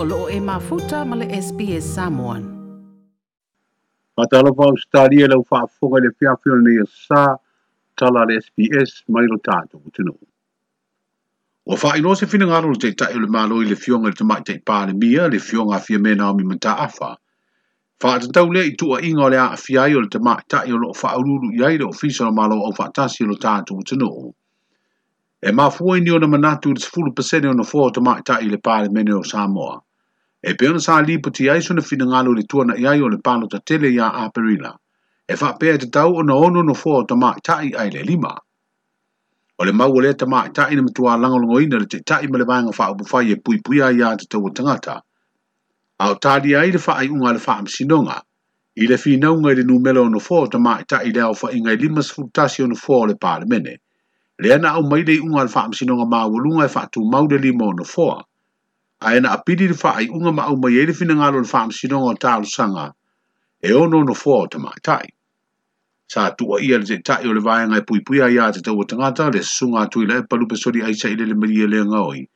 o loo e mafuta ma le SPS Samoan. Matalo pa Australia lau whaafonga le pia nei sa tala le SPS mai lo tātou tino. O no se fina ngaro le teitai o malo i le fionga le tamai tei le mia le fionga a fia mena o mi manta awha. Whaatatau lea i tua inga le a fiai o le tamai tai o lo whaaururu iai ma lo o malo o whaatasi lo tātou tino. E mafua ini o na manatu le 10% o na fō tamai tai le le mene o Samoa. e pe ona sa li puti ai sona fina ngalo le tuana i ai o le pano ta tele ya aperila. E fa pe te tau ona ono no fo o ta maa tai ai le lima. O le mau le ta maa tai na mitua langolongo longo ina le te tai ma le vanga fa upu fai e pui pui ai ya te tau o tangata. Au tali ai le fa ai unga le fa am sinonga. I le fina unga i le numelo ono fo o ta maa tai le au fa inga i lima sfutasi ono fo o le pale mene. Le ana au maile i unga le fa am sinonga maa walunga e fa tu maude lima ono foa aena apiri le faaiʻuga ma aumai ai le finagalo o le faamasinoga o sanga e ono no foa o tai. sa tuuaʻia le taʻitaʻi o le vaega e puipuia iā tatau ua tagata le susuga atu i lae palupesoli aisaʻi le le malie oi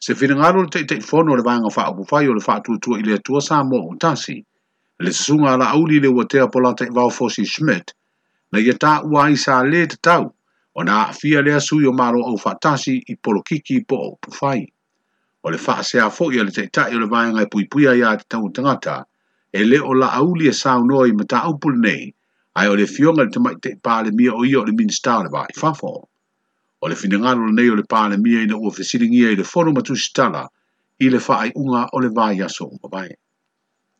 se finagalo o le taʻitaʻi fono o le vaega faaupufai o le faatuatua i ile atua sa mo o tasi le susuga a laauli le ua tea polata i vaofosi smet na ia taʻua ai sa lē tatau ona aafia le asui o malo au faatasi i polokiki po aupufai po o le faa se a fo i le teitai o le vaenga i pui pui a ia te tau tangata, e le o la auli e sao noi ma ta upul nei, ai o le fionga le te mai te pāle mia o ia o le minister le i fafo. O le finangaro le nei o le pāle mia i na ua fesiringia i le fono matu sitala, i le faa i unga o le vai aso o vai.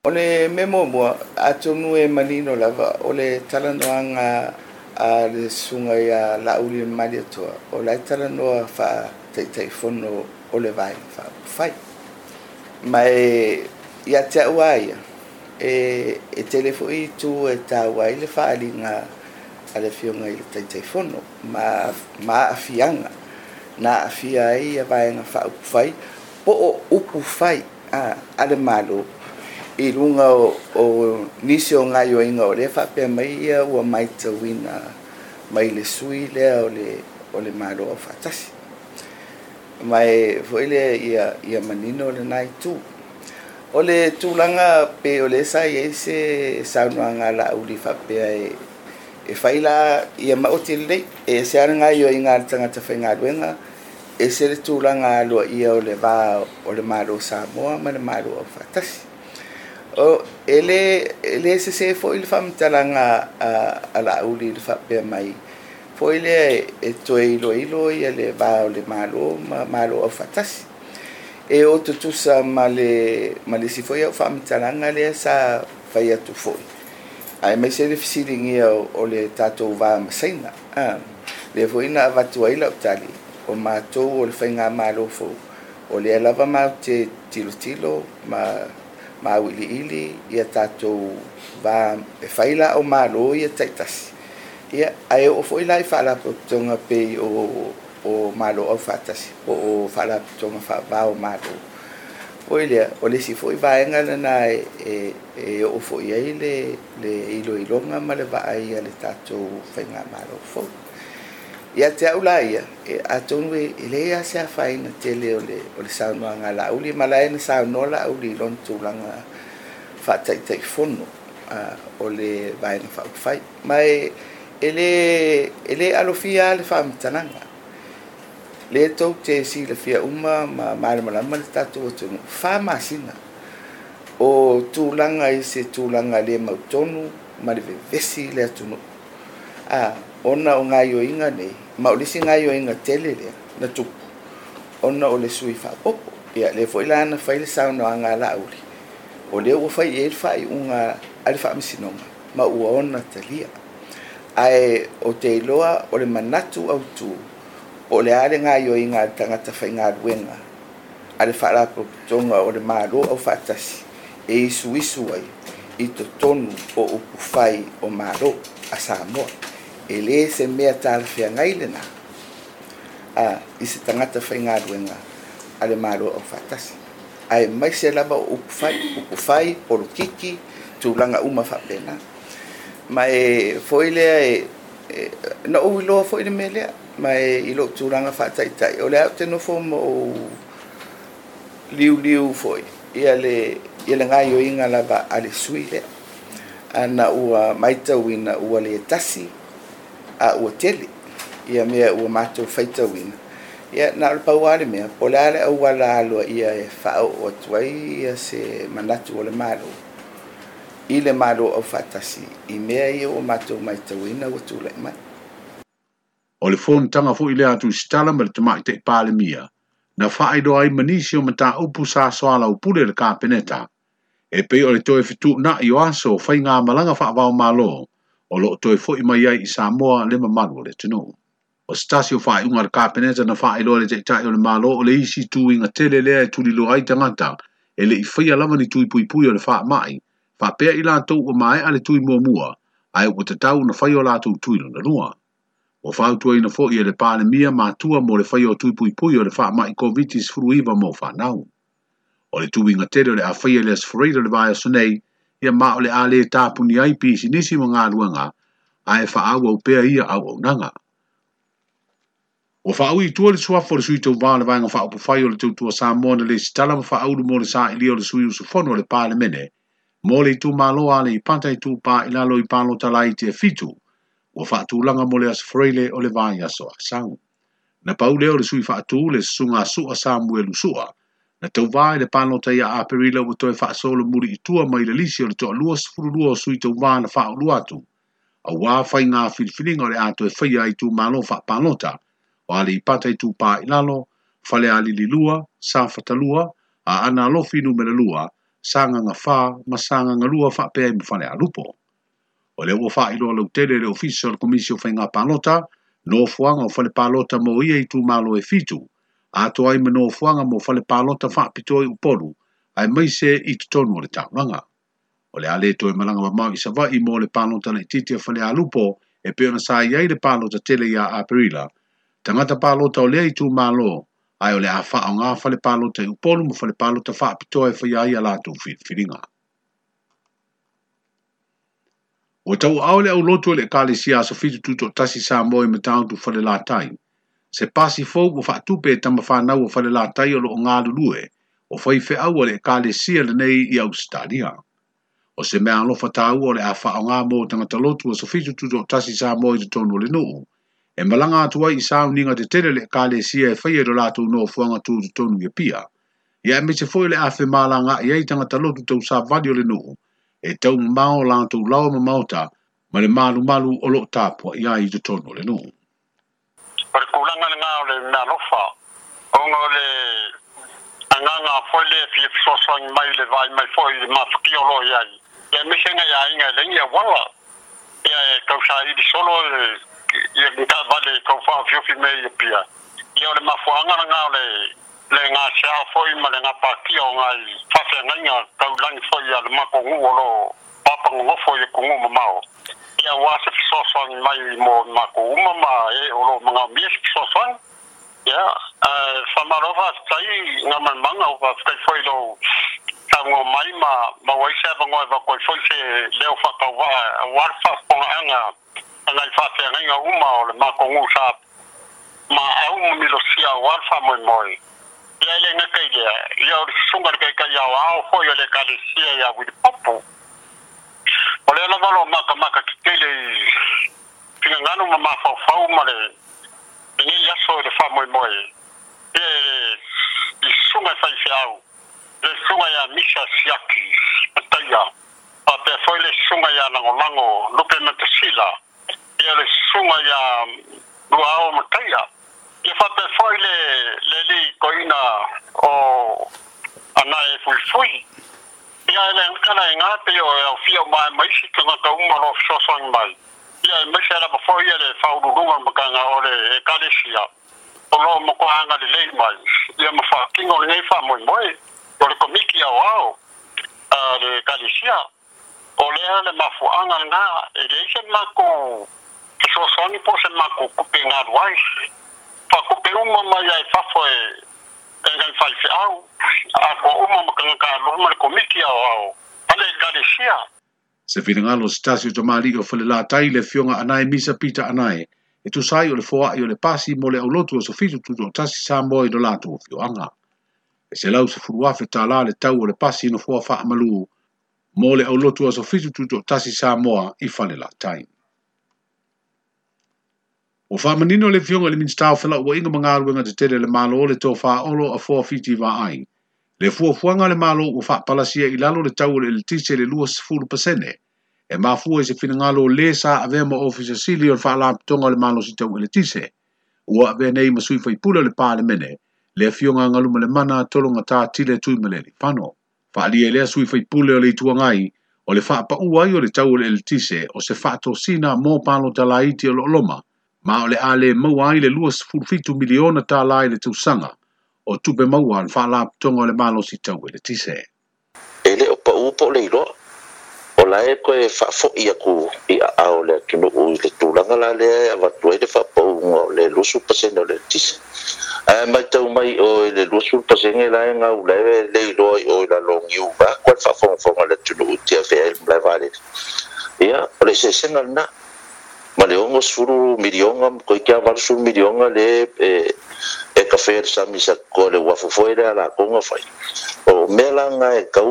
O le memo mua, atonu e manino lava, o le talanoanga a le sunga ia la uli e mali o le talanoa faa teitei fono o o le vai fa fai mai ia te wai e e telefoni tu e ta wai le fa ali nga ale fiona i te telefono ma ma afianga na afia i e vai nga fa fai po o upu fai a ale malo i lunga o, nisi o ngai o inga o lefa pia mai ia ua mai tawina mai le sui lea o le, o le maro o fatasi mai foi le ia ia manino le nai tu o le tulanga pe o le sa ia se sa no anga la uli fa pe e e faila ia ma otil e se anga yo inga tanga te fainga wenga e se le tulanga lo ia o le va o le maro sa mo ma le maro o fatasi e o ele ele se se foi le fam talanga a a la uli fa pe mai e foi e, e le e to e lo ilo e le va o le malo ma malo o fatas e o to tu sa male male si foi o fam talanga le sa fai a tu foi ai me se difficile ngi o, o le tato va ma seina ah. le foi na va tu ai lo tali o ma to o le fainga malo fo o le lava ma te tilo tilo ma ma wili ili ia tato va e faila o malo ia taitasi ia ae o foʻi lai faalapotoga pei o o malo au fatasi o o faalapotoga faavao malo foʻi lea o lesi foʻi vaega lana e e oo foʻi ai le le iloiloga ma le vaa ia le tatou faiga malo foʻi ia te aʻu la ia e atonu e, e lē ia se afaina tele o le o le saunoaga laʻuli ma lae na saunoa laʻuli i lona tulaga faataʻitaʻifono a o le vaega faaupufai mae eh, ele ele alofia le faamatalaga le tou te fia uma ma malamalama to to atugu faamasina o tulaga i e se tulaga le tonu ma le vevesi le atunuu a ona o inga ne ma o lisi inga tele le na tupu ona o le sui faapopo ia le foʻi lana fai le saunoaga laʻauli o lea o fai ai e le i unga le faamasinoga ma ua ona talia ae o te iloa o le manatu au tū o le ale ngā yo i ngā tangata whai ngā ruenga a le whaara tonga o le mālo au whaatasi e isu isu ai i to tonu o upu whai o mālo a Samoa e le se mea tāra whia ngai lena a i se tangata whai ngā ruenga a le mālo au whaatasi ae mai se lava o upu whai upu whai o lukiki tūlanga uma whapena a mai e foile e, e, foi le e na o lo foi mele ma i lo tu ranga fa tai tai o le te no fo mo liu liu foi ia le ia le ngai o inga la ba ale suile ana ua maita wina ua le tasi a ua tele ia mea ua mātou faita wina ia na pa pau ale mea pole ale au ala alua ia e whao o tuai ia se manatu o le malo i le malo o fatasi i mea i o matou mai tauina ua tulaʻi mai o le fonotaga foʻi le atu sitala ma le tamaʻitaʻi palemia na faailoa ai ma nisi o matāupu sasoala upule le kapeneta e pei o le toe fetuunaʻi o aso faigamalaga faavao malo o loo toe foʻi mai ai i samoa le mamalu o le tunuu o se tasi o faaiʻuga a le kapeneta na faailoa le taʻitaʻi o le malo o le isi tuiga tele lea e tuliloa ai tagata e leʻi faia lava ni tuipuipui o le faamaʻi whapea i lātou o mai ale tui mua mua, ai o te tau na whai o lātou tui no nanua. O whautua ina fo i ele pāle mia mātua mō le whai o tui pui pui o le wha mai kovitis furuiva mō whanau. O le tui ngā tere le a whai ele as freida le vai o ia mā o le a le tāpu ni ai pisi nisi mā ngā ruanga, ai e whaau au pēa ia au au nanga. O whaau i tua le sua fo le sui tau vā le vai ngā whaupu whai o le tautua sā mō le sitala mā whaau le mō le sā ili o le sui usufono le pāle mene, mo le tu malo ale i pata i tupa i palo tala te fitu, ua whaatū langa mo le as freile o le aso a Na paule o le sui whaatū le sunga sua Samuel usua, na tau vāi le palo tai a aperila wa toi whaasolo muri i tua mai le lisi o le toa lua sifuru lua o sui tau vāna whaolu atu, a wā whai ngā filfilinga o le ato e whaia i tu malo fa palota, o ali i pata i tū pā ali li lua, sāwhata lua, a ana lofi numera lua, sanga nga fa ma sanga nga lua fa pe mo fane alupo. O le wofa ilo lo tele le ofisio le komisio fa nga palota, no fuanga o fale palota mo ia i tu malo e fitu, a to ai no fuanga mo fale palota fa pito i uporu, ai mai se i tutonu o le taunanga. O le ale to e malanga wa mau i sava i mo le palota na ititia fale e alupo, e pe ona sa i le palota tele ia aprila, tangata palota o lea i tu malo, ai o le a faa o ngā fale palo te upolu ma fale palo te faa pitoa e whaia ia lātou whiringa. O tau au le au lotu e le kāle si a so fitu tuto tasi sā moe me tāu tu fale lātai. Se pasi fōu o faa tupe e tama faa nau o fale lātai o lo o ngā lulue o fai fe au le kāle si le nei i au stadia. O se mea anlofa tāu o le a faa o ngā moe tangata lotu o so fitu tuto tasi sā moe te tonu ole nuu. No e malanga atu ai i sauninga te tere le kāle sia e whaia e ro lātou no fuanga tū tu tonu i e pia. Ia e mese fōi le awhi mālanga i eitanga lotu tau sā vadio le nuhu, e tau māo lātou lau ma mauta, ma le malu malu o lo tāpua i ai tu tonu le nuhu. Pari kūlanga le ngāo le mea lofa, ongo le anganga fōi le fie fsoswangi mai le vai mai fōi le mafuki o lo i ai. Ia mese nga ia inga le ngia wala, ia e kausā i di solo le ia ngā vale tō whā fiofi me ia pia. Ia ole ma whuanga na ngā ole le ngā sea fōi ma le ngā pākia o ngā i whase ngainga tau langi fōi ale e ma kō ngū olo pāpango ngō fōi e kō ngū mamao. Ia wāse fisoswangi mai mō ma kō ngū mama e olo ma ngā mies fisoswangi. Ia, whamarova stai ngā manmanga o whakai fōi lō tango mai ma ma waisa ba ngoi ba e koi e fōi se leo whakau wā warfa ponga anga ngai fa fa ngai nga uma o le ma ko ngu sa ma a um mi lo sia o alfa moi moi ya le na kai ya ya o sunga ka ka ya wa o fo ya le ka le sia ya wi popu o le na lo ma ka ma ka ki te le ki nga no ma fa fa u ma le ni ya so le fa moi moi e i sunga fa i sia o le sunga ya mi sa sia ki ta ya a te fo le sunga ya na ngolango lupe na te sila ia le sunga ia rua au mataia. Ia whape fwoi le le li koina o ana e fui fui. Ia ele ngana e ngāte o e au fia mai maisi ke ngata umaro o fisosang mai. Ia e maisi ala fwoi ele whaururunga mkanga o le e kalesia. O loo moko hanga le lei mai. Ia ma wha kingo le nei wha moi moi. O le komiki au au le kalesia. O lea le mafuanga ngā e reise mako ki so soni po se ma ko kupe nga ruai fa kupe uma ma ya fa fo e tenga fa se au a ko uma ma ka ka lo ma ko miki au au ale ka de sia se fi nga lo stasi to ma ligo fo le la tai le fionga anai misa pita anai e tu sai o le foa i o le pasi mo le aulotu o sofitu tu to tasi sa mo i do lato o fioanga. E se lau se furuafe ta la le tau o le pasi no foa faa malu mo le aulotu o sofitu tu to tasi sa moa i fale la taimu. O wha manino le fionga le minta tau whila ua inga mga aluenga te tere le malo le tō wha olo a fua fiti wa ai. Le fua fuanga le malo ua wha palasia i lalo le tau le le tise le lua sifuru pasene. E ma fua i se fina ngalo le sa a vea ma ofisa sili o le wha tonga le malo si tau e le tise. Ua a vea nei ma sui fai pula le pāle mene. Le fionga ngaluma le mana tolo ngatā tile tui maleli. Pano, wha lia lea sui fai pula le itua ngai o le wha pa uai o le tau le le tise o se wha tosina mō palo talaiti o lo loma. ma o le a le maua ai le lua sefulufitu miliona tālā i le tausaga o tupe maua o ana faalapotoga o le malositau i e le tise e lē o paʻū po o le iloa o lae koe faafoʻi aku i aao le atunuu i le tulaga la lea e avatu ai le faapauga o le lua sulupasene o le tise ae mai tau mai o i le lua pasene lae gaulae le iloa i o i lalogiu vako le faafogafoga le atunuu tiavea i e le malae valele ia o le eseesega lenā ma le ogo sulu milioga ko kia varu suru milionga le e e ka fer ko le wa fofoere ala ko fai o melanga e ka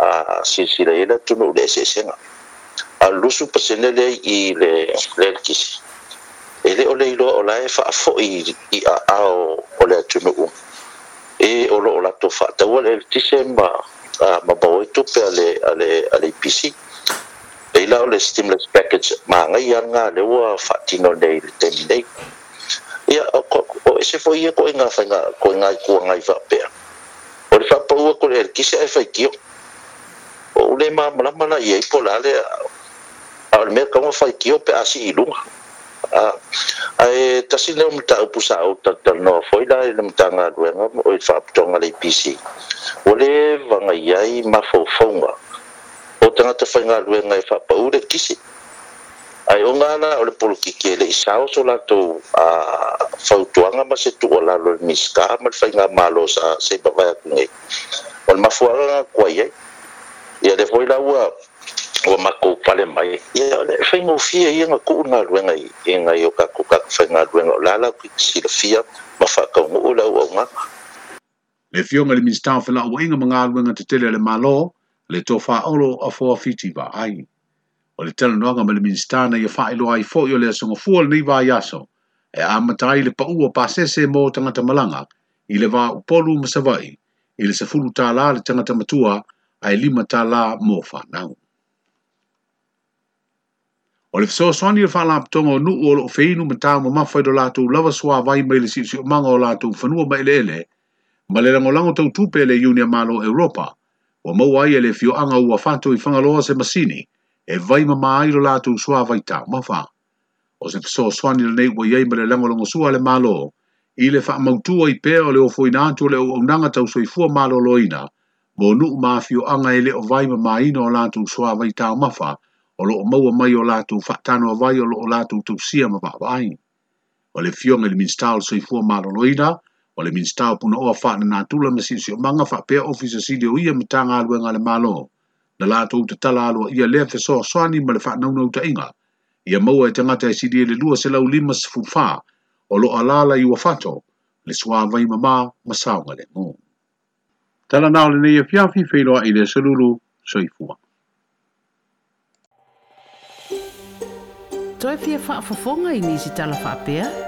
a sisira ila tunu le sesenga a lusu pasene le i le le kisi ele ole ilo ola e fa fo i aao o le atunuu u e olo ola to fa ta wale tisema ma ba o e tu pe ale ale ale pisi te là o le stimulus package mà ngay māgai aga le ua faatino nei le temi nei ia o ese foi ia koe ga faiga koe gaikuagai faapea o le faapaua ko le elekisi ae faikio o le mamalama na iai po la le ao le mea kauga faikio pe a si iluga ae tasi lea o mataupu sa ou talutalanoa foi la i le matagaluega o i faapitoga le ipisi ua le vagai ai mafaufauga o tanga te whainga rue ngai wha pa ure kisi. Ai o ngana o le polo ki ke le isao so lato a whautuanga ma se tu o lalo le miska ma le whainga malo sa se babaya kungi. O le mafuanga ngā kua ia ia le hoi laua o mako pale mai ia le whainga o fia ia ngā kuu ngā rue ngai e ngai o kako kako whainga rue ngai o lala ki kisi le fia ma whakau ngu o lau au ngaka. Le fionga le minstao whela o inga mga aluenga te tele le maloo le to fa olo a fo fiti ba ai o le tele noanga me le minstana ia fa ilo ai fo yo le songo fuol ni va yaso e a matai le pa uo pa sese mo tangata malanga i le va upolu masavai i le sefulu ta la le tangata matua ai lima ta la mo fa nau o le fso soani le fa la ptongo nu uo lo feinu mata mo mafai do latu lava sua vai me le si si umanga o latu fanua ma ele ele ma le lango lango tau tupe le yunia malo Europa – E ua maua ia le fioaga ua fatou i fagaloa se masini e vai mamā ai lo latou suā vaitaumafa o se fesoasoani lenei ua iai ma le lagolago sua a le mālō i le faamautua i pea o le ofoina atu o le auaunaga tausoifua mālōlōina mo nuu mafioaga e lē o vai mamāina o latou suā vaitaumafa o loo maua mai o latou faatanoavai o loo latou tausia ma vaavaai o le fioga i le minista o le soifua mālōlōina so o le minista o puna oa o manga faa faapea ofisa silio ia mitanga tagaluega nga le malo na uta tala aloa ia lea soani ma le inga. ia maua e tangata e sidi e le lua selau lima faa o lo alala lai ua fato le suāvai mamā ma saoga mo. talanā o lenei e fiafi feiloaʻi i le solulu soifua toe fia faafofoga i nisi talafaapea